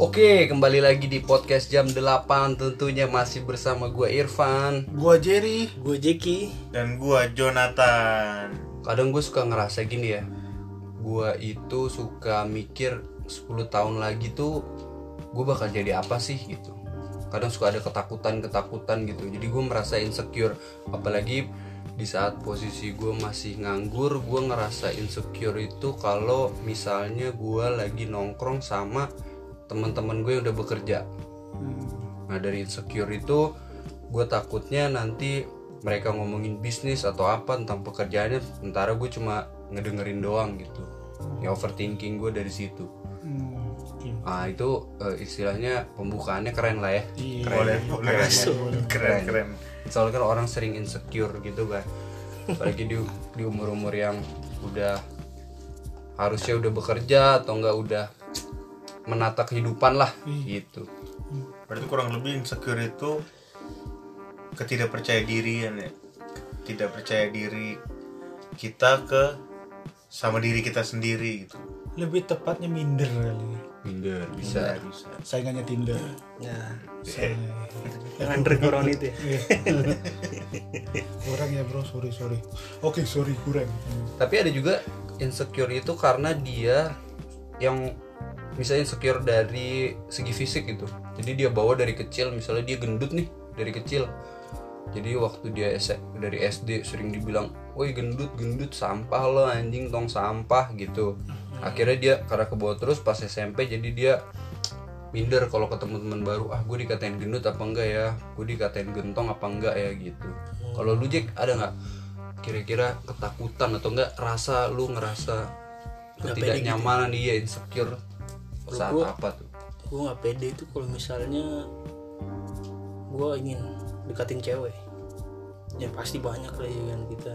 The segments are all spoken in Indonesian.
Oke, kembali lagi di podcast jam 8 Tentunya masih bersama gue Irfan. Gua Jerry. Gue Jeki. Dan gua Jonathan. Kadang gue suka ngerasa gini ya. Gue itu suka mikir 10 tahun lagi tuh Gue bakal jadi apa sih gitu. Kadang suka ada ketakutan-ketakutan gitu. Jadi gue merasa insecure. Apalagi di saat posisi gue masih nganggur Gue ngerasa insecure itu kalau misalnya gue lagi nongkrong sama teman-teman gue yang udah bekerja Nah dari insecure itu gue takutnya nanti mereka ngomongin bisnis atau apa tentang pekerjaannya sementara gue cuma ngedengerin doang gitu ya overthinking gue dari situ Hmm. ah itu eh, istilahnya pembukaannya keren lah ya Iya. keren Boleh, boleh. Masuk. Keren, keren. soalnya kan orang sering insecure gitu kan apalagi di di umur umur yang udah harusnya udah bekerja atau enggak udah menata kehidupan lah gitu Berarti kurang lebih insecure itu ketidakpercaya dirian ya. Tidak percaya diri kita ke sama diri kita sendiri gitu. Lebih tepatnya minder kali. minder bisa bisa. Saingannya Tinder. Nah. Yang underground itu ya kurang ya bro, sorry sorry. Oke sorry kurang. Hmm. tapi ada juga insecure itu karena dia yang misalnya insecure dari segi fisik gitu. Jadi dia bawa dari kecil misalnya dia gendut nih dari kecil. Jadi waktu dia dari SD sering dibilang woi gendut gendut sampah lo anjing tong sampah gitu. Akhirnya dia karena kebawa terus pas SMP jadi dia minder kalau ketemu teman baru ah gue dikatain gendut apa enggak ya? Gue dikatain gentong apa enggak ya? gitu. Kalau lu Jack ada nggak kira-kira ketakutan atau enggak rasa lu ngerasa ketidaknyamanan iya insecure saat gua- apa tuh Gue gak pede itu kalau misalnya Gue ingin dekatin cewek Ya pasti banyak lah ya kan kita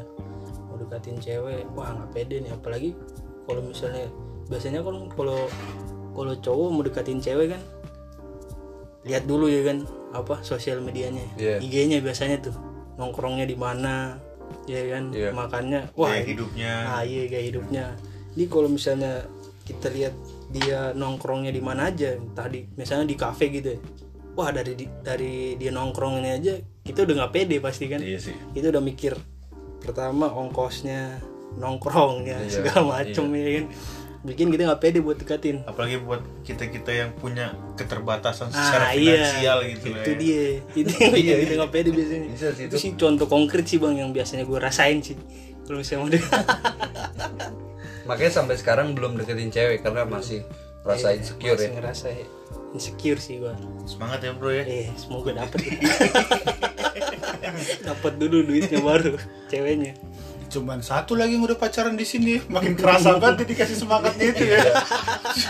Mau dekatin cewek Wah gak pede nih Apalagi kalau misalnya Biasanya kan kalau kalau cowok mau dekatin cewek kan lihat dulu ya kan apa sosial medianya Iya. IG-nya biasanya tuh nongkrongnya di mana ya kan Iya. makannya wah Gaya hidupnya. Ah iya gaya hidupnya. Ini kalau misalnya kita lihat dia nongkrongnya di mana aja, tadi misalnya di kafe gitu. ya. Wah dari di- dari dia nongkrongnya aja kita udah nggak pede pasti kan. iya sih Kita udah mikir pertama ongkosnya, nongkrongnya Iya, segala macem ya kan. Bikin kita nggak pede buat deketin. Apalagi buat kita-kita yang punya keterbatasan Ah secara iya, finansial gitu itu ya. dia. Itu yang bikin kita nggak pede biasanya. Bisa sih, itu itu. sih contoh konkret sih bang yang biasanya gue rasain sih. Kalau misalnya mau. makanya sampai sekarang belum deketin cewek karena masih rasa insecure Masih ya ngerasa insecure sih gua. Semangat ya bro ya. Eh, semoga dapet. dapet dulu duitnya baru ceweknya. Cuman satu lagi yang udah pacaran di sini, makin kerasa banget dia dikasih semangatnya itu ya.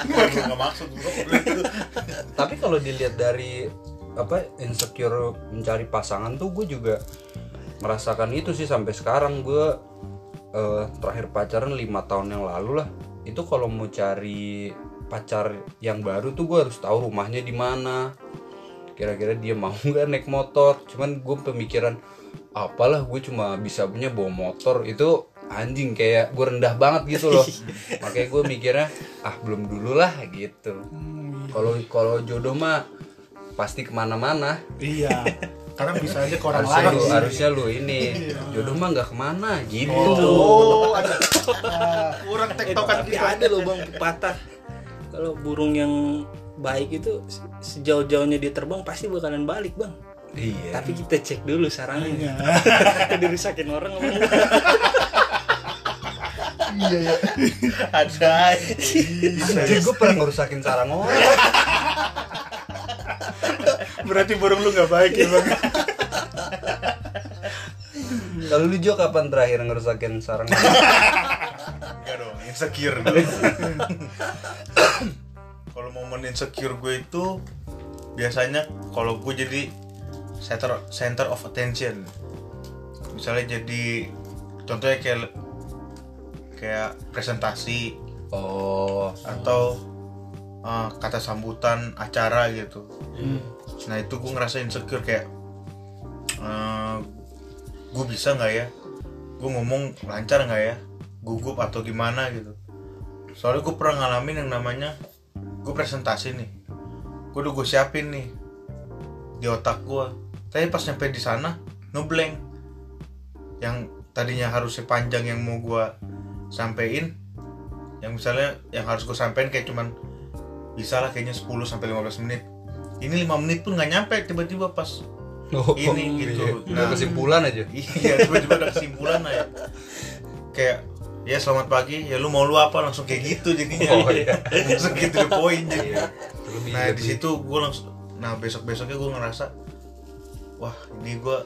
Gue nggak maksud bro. tapi kalau dilihat dari apa insecure mencari pasangan tuh gue juga merasakan itu sih sampai sekarang gue eh, terakhir pacaran lima tahun yang lalu lah. Itu kalau mau cari pacar yang baru tuh gue harus tahu rumahnya di mana. Kira-kira dia mau nggak naik motor. Cuman gue pemikiran apalah gue cuma bisa punya bawa motor. Itu anjing kayak gue rendah banget gitu loh. Makanya gue mikirnya ah belum dulu lah gitu. Kalau kalau jodoh mah pasti ke mana-mana. Iya. Karena bisa aja ke orang harusnya lain. lu sih. harusnya lu ini jodoh mah nggak ke mana gitu Oh, ada. Ah, kurang tektokan Tapi gitu. ada loh bang patah. Kalau burung yang baik itu se- sejauh-jauhnya dia terbang pasti bakalan balik bang. iya Tapi kita cek dulu sarangnya. Dirusakin orang apa enggak? Iya ya. Ada. Jadi gue pernah ngerusakin sarang orang Berarti burung lu nggak baik ya bang. Kalau lu Jo kapan terakhir ngerusakin sarang? Enggak dong, insecure dulu. kalau momen insecure gue itu biasanya kalau gue jadi center center of attention. Misalnya jadi contohnya kayak kayak presentasi oh atau uh, kata sambutan acara gitu. Nah itu gue ngerasa insecure kayak uh, gue bisa nggak ya? Gue ngomong lancar nggak ya? Gugup atau gimana gitu? Soalnya gue pernah ngalamin yang namanya gue presentasi nih gue udah gue siapin nih di otak gue tapi pas nyampe di sana ngeblank yang tadinya harusnya panjang yang mau gue sampein yang misalnya yang harus gue sampein kayak cuman bisa lah kayaknya 10 sampai 15 menit ini 5 menit pun nggak nyampe tiba-tiba pas Oh, Ini gitu. iya. Nah. Udah kesimpulan aja. iya tiba-tiba ada kesimpulan ya kayak ya selamat pagi ya lu mau lu apa langsung kayak gitu jadinya Oh, iya. langsung gitu the point jadi Iya. Lebih nah di situ gue langsung nah besok besoknya gue ngerasa wah ini gue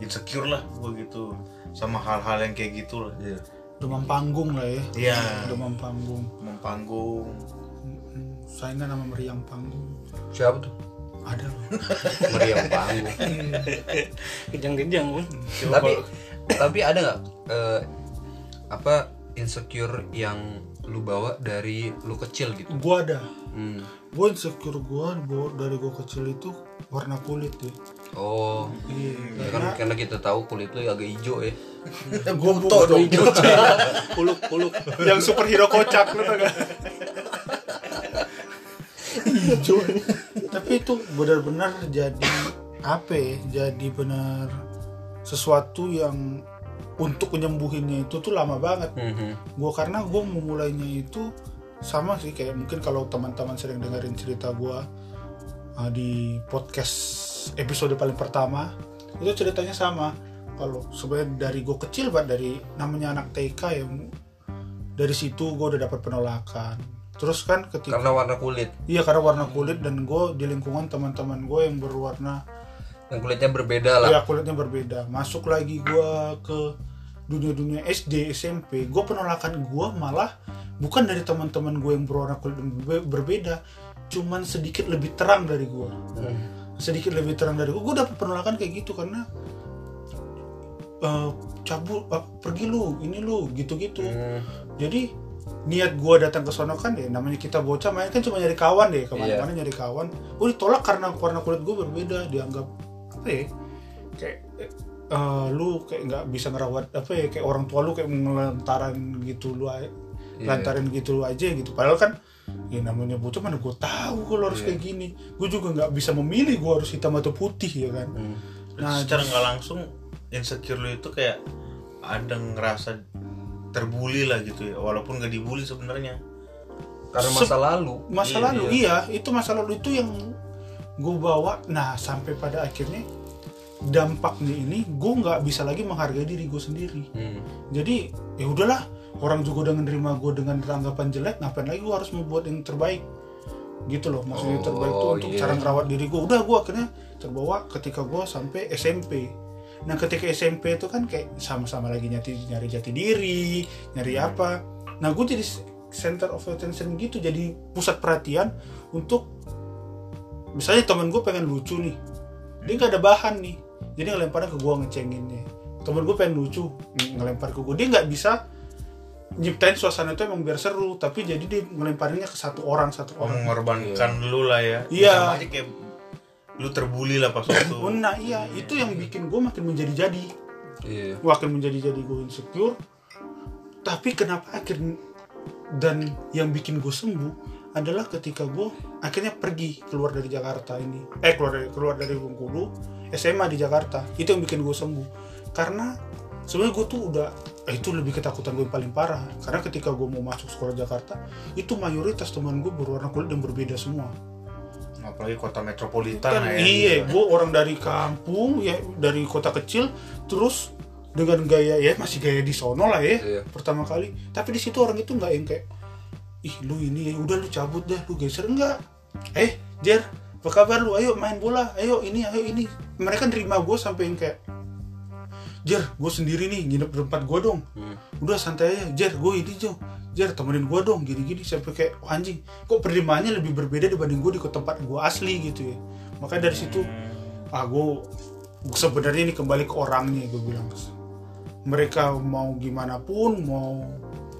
insecure lah gue gitu sama hal-hal yang kayak gitu lah Iya. demam panggung lah ya iya demam panggung mempanggung Mm-mm. saingan sama meriang panggung Siapa tuh? Ada. Loh Meriam panggung. kejang-kejang pun tapi tapi ada nggak eh, apa insecure yang lu bawa dari lu kecil gitu? gua ada. Hmm. gua insecure gua bawa dari gua kecil itu warna kulit ya. Oh, iya ya kan karena kita tahu kulit lu agak hijau ya. gua butuh dong. puluk puluk yang superhero kocak lu tau gak hijau tapi itu benar-benar jadi apa ya? Jadi benar sesuatu yang untuk menyembuhinnya itu tuh lama banget. Mhm. gue karena gue memulainya itu sama sih kayak mungkin kalau teman-teman sering dengerin cerita gue di podcast episode paling pertama itu ceritanya sama. Kalau sebenarnya dari gue kecil banget dari namanya anak TK ya dari situ gue udah dapat penolakan terus kan ketika Karena warna kulit iya karena warna kulit dan gue di lingkungan teman-teman gue yang berwarna yang kulitnya berbeda lah. ya kulitnya berbeda masuk lagi gua ke dunia-dunia SD SMP gue penolakan gua malah bukan dari teman-teman gue yang berwarna kulit berbeda cuman sedikit lebih terang dari gua Hmm. sedikit lebih terang dari gua gue dapet penolakan kayak gitu karena eh, cabut ah, pergi lu ini lu gitu-gitu Hmm. jadi niat gua datang ke sono kan ya namanya kita bocah main kan cuma nyari kawan deh ke mana-mana nyari kawan. Gue ditolak karena warna kulit gue berbeda dianggap apa ya kayak eh, lu kayak nggak bisa ngerawat apa ya kayak orang tua lu kayak ngelantaran gitu lu Iya. lantarin gitu lu aja gitu. Padahal kan ya namanya bocah mana gue tahu kalau harus kayak gini. Gue juga nggak bisa memilih gue harus hitam atau putih ya kan. Hmm. Nah, secara nggak langsung insecure lu itu kayak ada ngerasa terbully lah gitu ya. Walaupun gak dibully sebenarnya. Karena masa lalu. masa Iya, lalu iya. itu masa lalu itu yang gue bawa. Nah sampai pada akhirnya dampaknya ini gue nggak bisa lagi menghargai diri gue sendiri. Hmm. jadi ya udahlah. Orang juga udah menerima gue dengan tanggapan jelek ngapain lagi gue harus membuat yang terbaik? Gitu loh maksudnya yang terbaik tuh Oh, untuk iya. cara ngerawat diri gue udah gue akhirnya terbawa ketika gue sampai SMP nah ketika SMP itu kan kayak sama-sama lagi nyari nyari jati diri nyari apa. Nah gue jadi center of attention gitu jadi pusat perhatian untuk misalnya temen gue pengen lucu nih dia nggak ada bahan nih jadi ngelemparnya ke gue ngecenginnya temen gue pengen lucu ng- ngelempar ke gue dia nggak bisa nyiptain suasana itu emang biar seru tapi jadi dia ngelemparinnya ke satu orang satu orang. Mengorbankan lu lah ya. Iya. sama aja kayak lu terbully lah pas waktu Oh, nah iya. Itu yang bikin gue makin menjadi-jadi. Iya. makin menjadi-jadi gue insecure. Tapi kenapa akhir dan yang bikin gue sembuh adalah ketika gue akhirnya pergi keluar dari Jakarta ini. Eh keluar dari keluar dari Bengkulu SMA di Jakarta. Itu yang bikin gue sembuh. Karena sebenarnya gue tuh udah eh, itu lebih ketakutan gue yang paling parah. Karena ketika gue mau masuk sekolah Jakarta itu mayoritas teman gue berwarna kulit dan berbeda semua apalagi kota metropolitan kan ya iya gue orang dari kampung ya dari kota kecil terus dengan gaya ya masih gaya di sono lah ya Iya. pertama kali. Tapi di situ orang itu nggak yang kayak ih lu ini ya udah lu cabut dah lu geser. Enggak. Eh Jer apa kabar lu? Ayo main bola. Ayo ini ayo ini. Mereka nerima gue sampai yang kayak Jer gue sendiri nih nginep di tempat gue dong. Hmm. udah santai aja. Jer gue ini Jo Jer temenin gue dong gini-gini. Sampai kayak oh, anjing kok penerimaannya lebih berbeda dibanding gue di tempat gue asli gitu ya. Makanya dari situ ah gue sebenarnya ini kembali ke orangnya gue bilang. Mereka mau gimana pun mau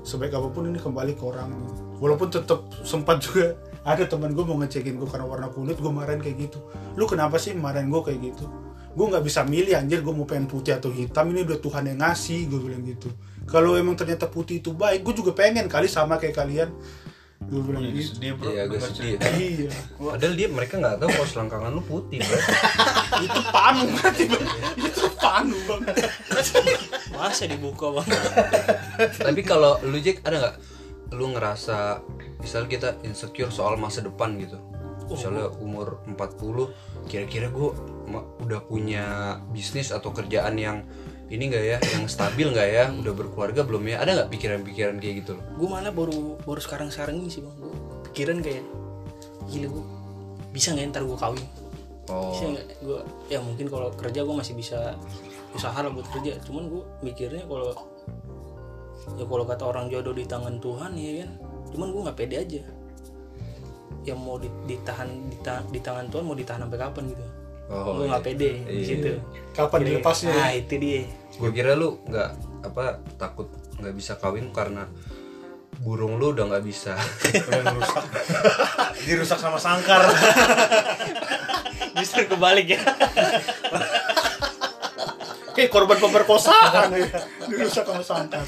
sebaik apa pun ini kembali ke orangnya. Walaupun tetap sempat juga ada teman gue mau ngecekin gue karena warna kulit gue marahin kayak gitu. Lu kenapa sih marahin gue kayak gitu? Gue nggak bisa milih anjir gue mau pengen putih atau hitam ini udah Tuhan yang ngasih gue bilang gitu kalau emang ternyata putih itu baik gue juga pengen kali sama kayak kalian. Gue bilang Jadi gitu. sedih bro. Iya agak Dengar sedih. iya. Padahal dia mereka nggak tahu kalau selangkangan lu putih, bro. itu panu berarti bang itu panu bang masa dibuka bang? Tapi kalau lu Jack ada nggak? Lu ngerasa misal kita insecure soal masa depan gitu. Misalnya umur 40 kira-kira gue udah punya bisnis atau kerjaan yang ini nggak ya, yang stabil nggak ya, udah berkeluarga belum ya? Ada nggak pikiran-pikiran kayak gitu? Loh? gue malah baru baru sekarang sekarang ini sih bang. Gue pikiran kayak gila gue bisa nggak ntar gue kawin? Oh, bisa nggak? Gue ya mungkin kalau kerja gue masih bisa usaha lah buat kerja. Cuman gue mikirnya kalau ya kalau kata orang jodoh di tangan Tuhan ya kan? Cuman gue nggak pede aja. Yang mau di- ditahan di, di tangan Tuhan mau ditahan sampai kapan gitu Oh, gue nggak iya. pede di Iya. situ. Kapan Jadi, dilepasnya? Nah itu dia. Gue kira lu nggak apa takut nggak bisa kawin karena burung lu udah nggak bisa. Dirusak. Sama sangkar. Justru kebalik ya. Kayak korban pemerkosaan ya. Dirusak sama sangkar.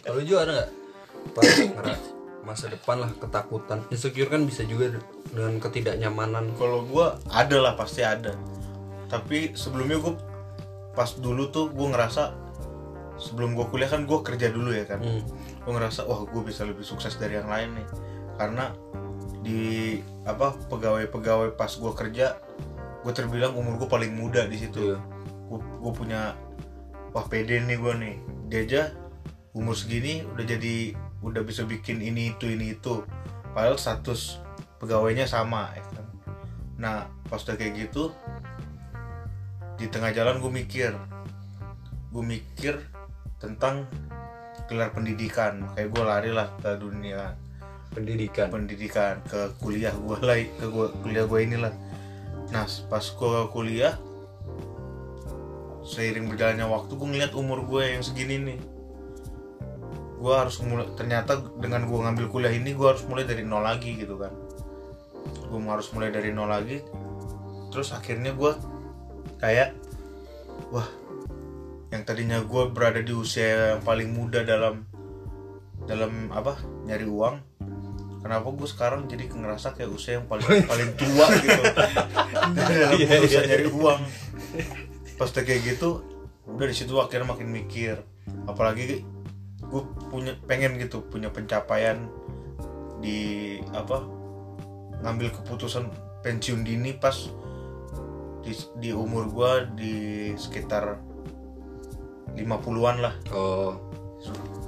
Kalau juga ada? Pas ngera- masa depan lah ketakutan. Insecure kan bisa juga dengan ketidaknyamanan. Kalau gua ada lah pasti ada. Tapi sebelumnya gua Pas dulu tuh gua ngerasa Sebelum gua kuliah kan gua kerja dulu ya kan. Hmm. Gua ngerasa wah gua bisa lebih sukses dari yang lain nih. Karena di apa pegawai-pegawai pas gua kerja gue terbilang umur gue paling muda di situ. Iya. gue punya wah pede nih gue nih. Dia aja umur segini udah jadi udah bisa bikin ini itu ini itu. Padahal status pegawainya sama ya kan? Nah pas udah kayak gitu di tengah jalan gue mikir. Gue mikir tentang gelar pendidikan. Kayak gue lari lah ke dunia pendidikan. Pendidikan ke kuliah gue lah ke gua, kuliah gue inilah. Nah pas gue kuliah seiring berjalannya waktu gue ngeliat umur gue yang segini nih. Gue harus mulai ternyata dengan gue ngambil kuliah ini gue harus mulai dari nol lagi gitu kan gue harus mulai dari nol lagi. Terus akhirnya gue kayak wah yang tadinya gue berada di usia yang paling muda dalam dalam apa nyari uang kenapa gue sekarang jadi ngerasa kayak usia yang paling paling tua gitu? Dalam urusan nyari uang. Pas kayak gitu udah di situ akhirnya makin mikir. Apalagi gue punya pengen gitu punya pencapaian di apa ngambil keputusan pensiun dini pas di, di umur gue di sekitar 50-an lah. Oh.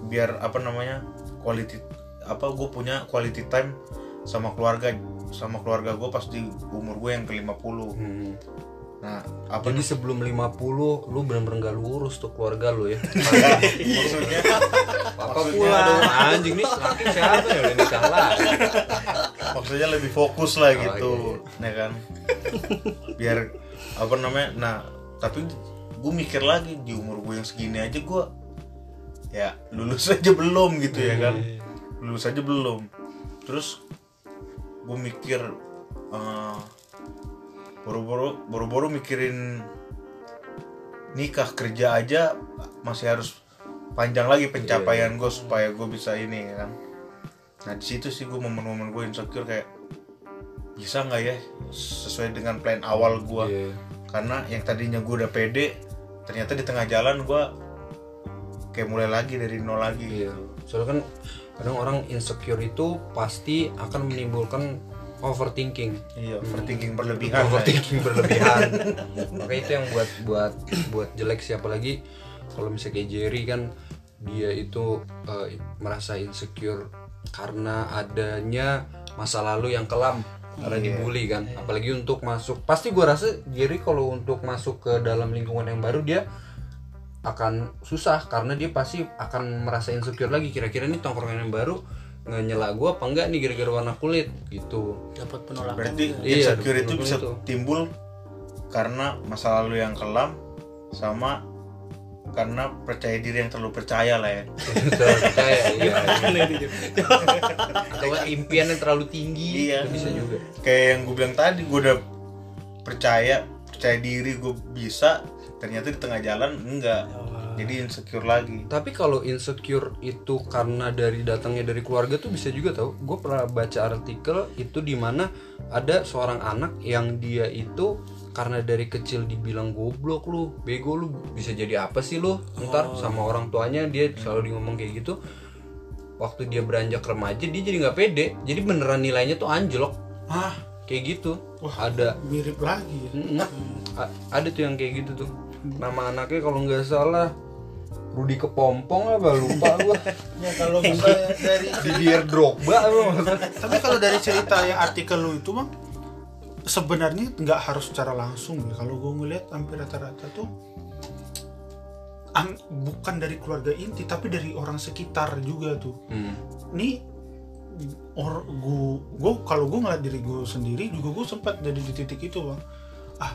Biar apa namanya quality apa gue punya quality time sama keluarga sama keluarga gue pas di umur gue yang ke 50 hmm. nah apa jadi sebelum 50 lu bener-bener gak lurus tuh keluarga lu ya? Maksudnya. Apa pula? Anjing nih laki siapa ya? Udah nikah lah maksudnya lebih fokus lah Oh, gitu ya kan? Biar apa namanya nah tapi gue mikir lagi di umur gue yang segini aja gue ya lulus aja belum gitu ya kan? Lulus aja belum. Terus gue mikir eh, boro-boro boro-boro mikirin nikah kerja aja masih harus panjang lagi pencapaian gue supaya gue bisa ini ya kan nah di situ sih gue momen-momen gue insecure kayak bisa nggak ya sesuai dengan plan awal gue Iya. karena yang tadinya gue udah pede ternyata di tengah jalan gue kayak mulai lagi dari nol lagi Iya. Soalnya kan kadang orang insecure itu pasti akan menimbulkan overthinking. iya overthinking berlebihan lah ya. overthinking berlebihan. Maka itu yang buat buat buat jelek siapa lagi kalau misalnya kayak Jerry kan dia itu eh, merasa insecure karena adanya masa lalu yang kelam karena Iya. dibully kan apalagi untuk masuk pasti gua rasa Jerry kalau untuk masuk ke dalam lingkungan yang baru dia akan susah karena dia pasti akan merasa insecure lagi kira-kira nih tongkrongan yang baru nyela gue apa enggak nih gara-gara warna kulit gitu dapat penolakan berarti. Iya, insecure itu bisa itu. timbul karena masa lalu yang kelam sama karena percaya diri yang terlalu percaya lah ya terlalu percaya iya, juga. atau impian yang terlalu tinggi Iya. itu bisa juga kayak yang gue bilang tadi gue udah percaya percaya diri gue bisa ternyata di tengah jalan enggak jadi insecure lagi Tapi kalau insecure itu karena dari datangnya dari keluarga tuh bisa juga tau. Gue pernah baca artikel itu di mana ada seorang anak yang dia itu karena dari kecil dibilang goblok lu, bego lu, bisa jadi apa sih lu? Ntar sama orang tuanya dia selalu di ngomong kayak gitu. Waktu dia beranjak remaja dia jadi nggak pede. Jadi beneran nilainya tuh anjlok ah kayak gitu. Wah. Ada mirip lagi ya ada tuh yang kayak gitu tuh nama anaknya kalau nggak salah Rudi Kepompong apa lupa gua ya kalau misalnya dari Didier Drogba apa tapi kalau dari cerita yang artikel lu itu bang sebenarnya nggak harus secara langsung ya. Kalau gue ngeliat hampir rata-rata tuh bukan dari keluarga inti tapi dari orang sekitar juga tuh. Hmm. nih or gue gue kalau gue ngeliat diri gue sendiri juga gue sempat jadi di titik itu bang. Ah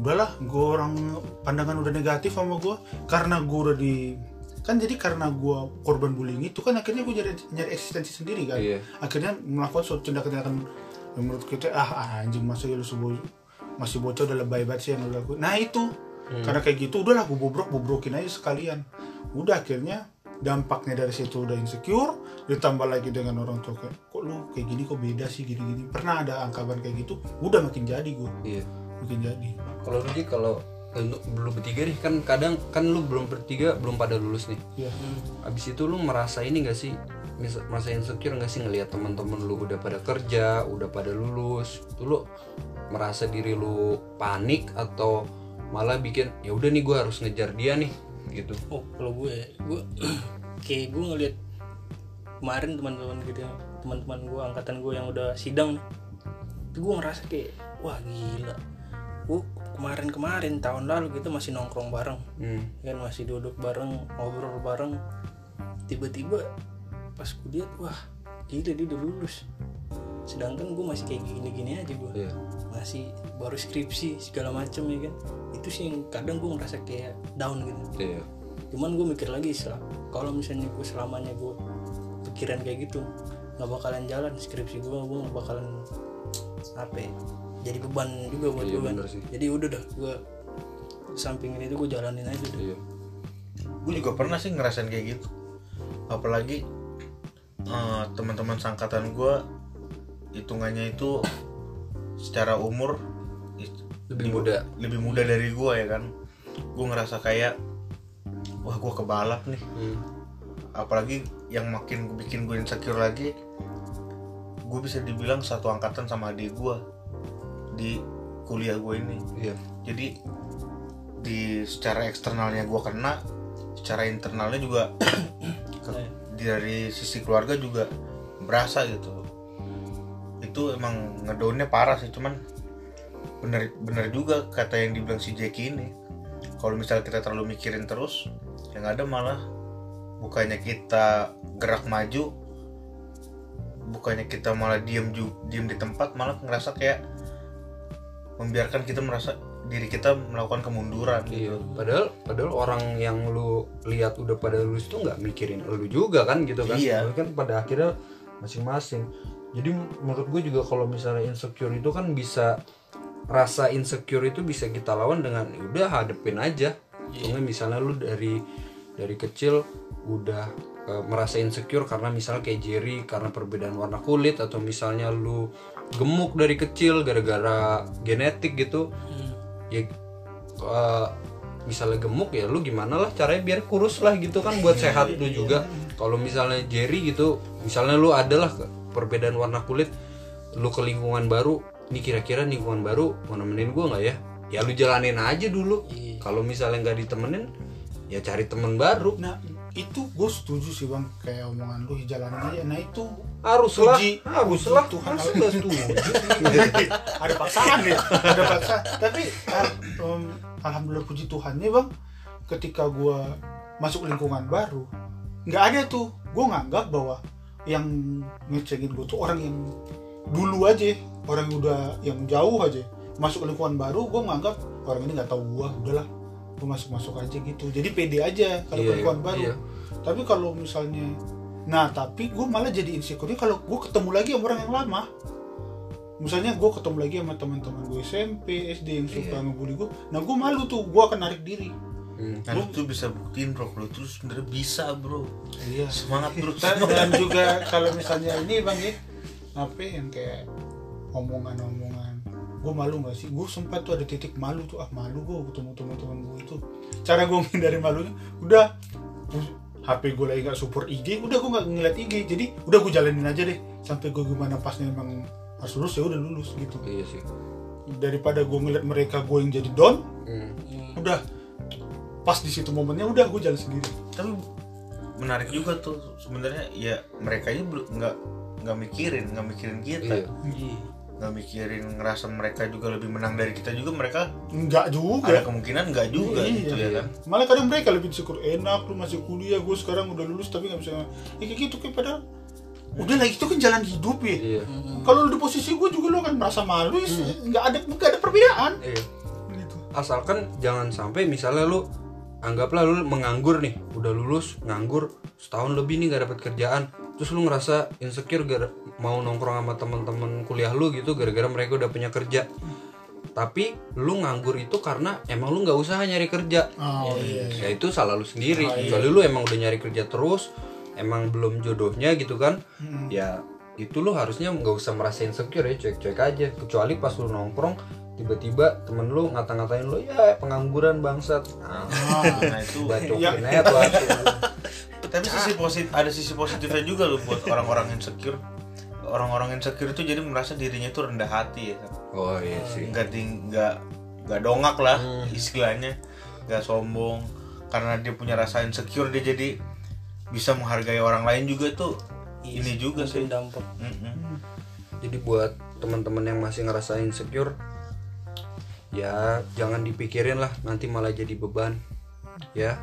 udahlah gue orang pandangan udah negatif sama gue karena gue udah di kan jadi karena gue korban bullying itu kan akhirnya gue nyari, nyari eksistensi sendiri kan. Iya. akhirnya melakukan suatu tindakan-tindakan yang menurut kita ah anjing masa ya lu masih bocah udah lebay banget sih yang lu lakuin nah itu. Karena kayak gitu udahlah gue bobrok bobrokin aja sekalian. Udah akhirnya dampaknya dari situ udah insecure ditambah lagi dengan orang tua kayak kok lu kayak gini kok beda sih gini-gini? Pernah ada angkapan kayak gitu udah makin jadi gue iya. Makin jadi. Kalau Rudi kalau lu belum bertiga nih kan kadang kan lu belum bertiga belum pada lulus nih. Ya abis itu lu merasa ini gak sih merasa insecure gak sih ngelihat teman-teman lu udah pada kerja udah pada lulus? Itu lu merasa diri lu panik atau malah bikin ya udah nih gue harus ngejar dia nih gitu? Oh kalau gue gue kayak gue ngeliat kemarin teman-teman gitu ya, teman-teman gue angkatan gue yang udah sidang itu gue ngerasa kayak wah gila. Gue kemarin-kemarin tahun lalu kita masih nongkrong bareng hmm. kan masih duduk bareng ngobrol bareng. Tiba-tiba pas gue lihat wah gila dia udah lulus. Sedangkan gue masih kayak gini-gini aja gue Iya. masih baru skripsi segala macem ya kan. Itu sih yang kadang gue ngerasa kayak down gitu. Iya. Cuman gue mikir lagi sel- kalau misalnya gue selamanya gue pikiran kayak gitu nggak bakalan jalan skripsi gue gue nggak bakalan apa ya, jadi beban juga buat Iya, gue kan sih. jadi udah dah gue sampingin itu gue jalanin aja deh iya. Gue juga pernah sih ngerasain kayak gitu. Apalagi eh, teman-teman sangkatan gue hitungannya itu secara umur lebih muda. lebih muda dari gue ya kan? Gue ngerasa kayak wah gue kebalap nih. Hmm. apalagi yang makin bikin gue insecure lagi gue bisa dibilang satu angkatan sama adik gue di kuliah gue ini. Iya. Jadi di secara eksternalnya gue kena secara internalnya juga dari sisi keluarga juga berasa gitu. Itu emang ngedownnya parah sih cuman bener bener juga kata yang dibilang si Jackie ini. Kalau misalnya kita terlalu mikirin terus yang ada malah. Bukannya kita gerak maju bukannya kita malah diem diem di tempat malah ngerasa kayak membiarkan kita merasa diri kita melakukan kemunduran Iya, padahal padahal orang yang lu lihat udah pada lulus tuh nggak mikirin lu juga kan gitu kan? Iya. Kan pada akhirnya masing-masing. Jadi menurut gue juga kalau misalnya insecure itu kan bisa rasa insecure itu bisa kita lawan dengan "Ya udah hadepin aja. Soalnya misalnya lu dari dari kecil udah eh, merasa insecure karena misalnya kayak Jerry karena perbedaan warna kulit atau misalnya lu gemuk dari kecil gara-gara genetik gitu ya eh, misalnya gemuk ya lu gimana lah caranya biar kurus lah gitu kan buat sehat lu juga. Kalau misalnya Jerry gitu misalnya lu adalah perbedaan warna kulit lu ke lingkungan baru nih kira-kira lingkungan baru mau nemenin gua nggak ya? Ya lu jalanin aja dulu. Iya. kalau misalnya nggak ditemenin ya cari temen baru. Nah itu gue setuju sih bang. Kayak omongan lu jalanin aja nah itu haruslah Puji- haruslah. Puji Tuhan. Nggak setuju. ada paksaan ya ada paksaan. Tapi al- em, alhamdulillah puji Tuhan nih bang. Ketika gua masuk lingkungan baru nggak ada tuh. Gue nganggap bahwa yang ngecengin gue tuh orang yang dulu aja orang yang udah yang jauh aja. Masuk lingkungan baru gue nganggap orang ini nggak tahu gua udahlah gue masuk masuk aja gitu jadi pede aja kalau ke lingkungan iya, baru iya. tapi kalau misalnya nah tapi gue malah jadi insecure kalau gue ketemu lagi sama orang yang lama misalnya gue ketemu lagi sama teman-teman gue SMP SD yang suka Iya. ngebully gue nah gue malu tuh gue akan narik diri Hmm. Lu tuh bisa buktiin bro, lu tuh sebenarnya bisa bro. iya Semangat bro. dan, dan juga kalau misalnya ini bang ya apa yang kayak omongan-omongan gue malu nggak sih? Gue sempat tuh ada titik malu tuh ah malu gue ketemu teman-teman gue itu. Cara gue menghindari malunya udah. HP gue lagi nggak support IG udah gue nggak ngeliat IG jadi udah gue jalanin aja deh. Sampai gue gimana pasnya emang harus lulus ya udah lulus gitu. Iya sih. Daripada gue ngeliat mereka gue yang jadi down Hmm. udah. Pas di situ momennya udah gue jalan sendiri. Tapi menarik juga tuh sebenarnya ya mereka ini belum nggak nggak mikirin, nggak mikirin kita. iya. Iya. Nggak mikirin ngerasa mereka juga lebih menang dari kita juga mereka enggak juga. ada kemungkinan nggak juga Iya, gitu ya kan? Malah kadang mereka lebih syukur enak lu masih kuliah gue sekarang udah lulus tapi nggak bisa. Ya, kayak gitu kayak padahal udah lagi itu kan jalan hidup ya. Iya. Kalau lu di posisi gue juga lu akan merasa malu ya, nggak ada nggak ada perbedaan. Iya. Gitu. Asalkan jangan sampai misalnya lu anggaplah lu menganggur nih udah lulus nganggur setahun lebih nih gak dapet kerjaan terus lu ngerasa insecure gara mau nongkrong sama teman-teman kuliah lu gitu gara-gara mereka udah punya kerja. Tapi lu nganggur itu karena emang lu nggak usaha nyari kerja. Oh iya ya itu salah lu sendiri. Kecuali lu emang udah nyari kerja terus emang belum jodohnya gitu kan. Ya itu lu harusnya nggak usah merasa insecure ya cuek-cuek aja. Kecuali pas lu nongkrong tiba-tiba temen lu ngata-ngatain lu ya pengangguran bangsat. Nah, nah itu bacokin aja tuh. tapi sisi positif ada sisi positifnya juga loh buat orang-orang insecure. Orang-orang insecure itu jadi merasa dirinya itu rendah hati ya. Oh iya sih. Nggak ting nggak nggak dongak lah istilahnya. Nggak sombong. Karena dia punya rasa insecure dia jadi bisa menghargai orang lain juga tuh ini juga sih. dampak. Mm-mm. jadi buat teman-teman yang masih ngerasa insecure ya jangan dipikirin lah nanti malah jadi beban ya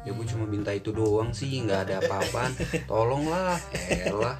ya gue cuma minta itu doang sih nggak ada apa-apaan. Tolonglah elah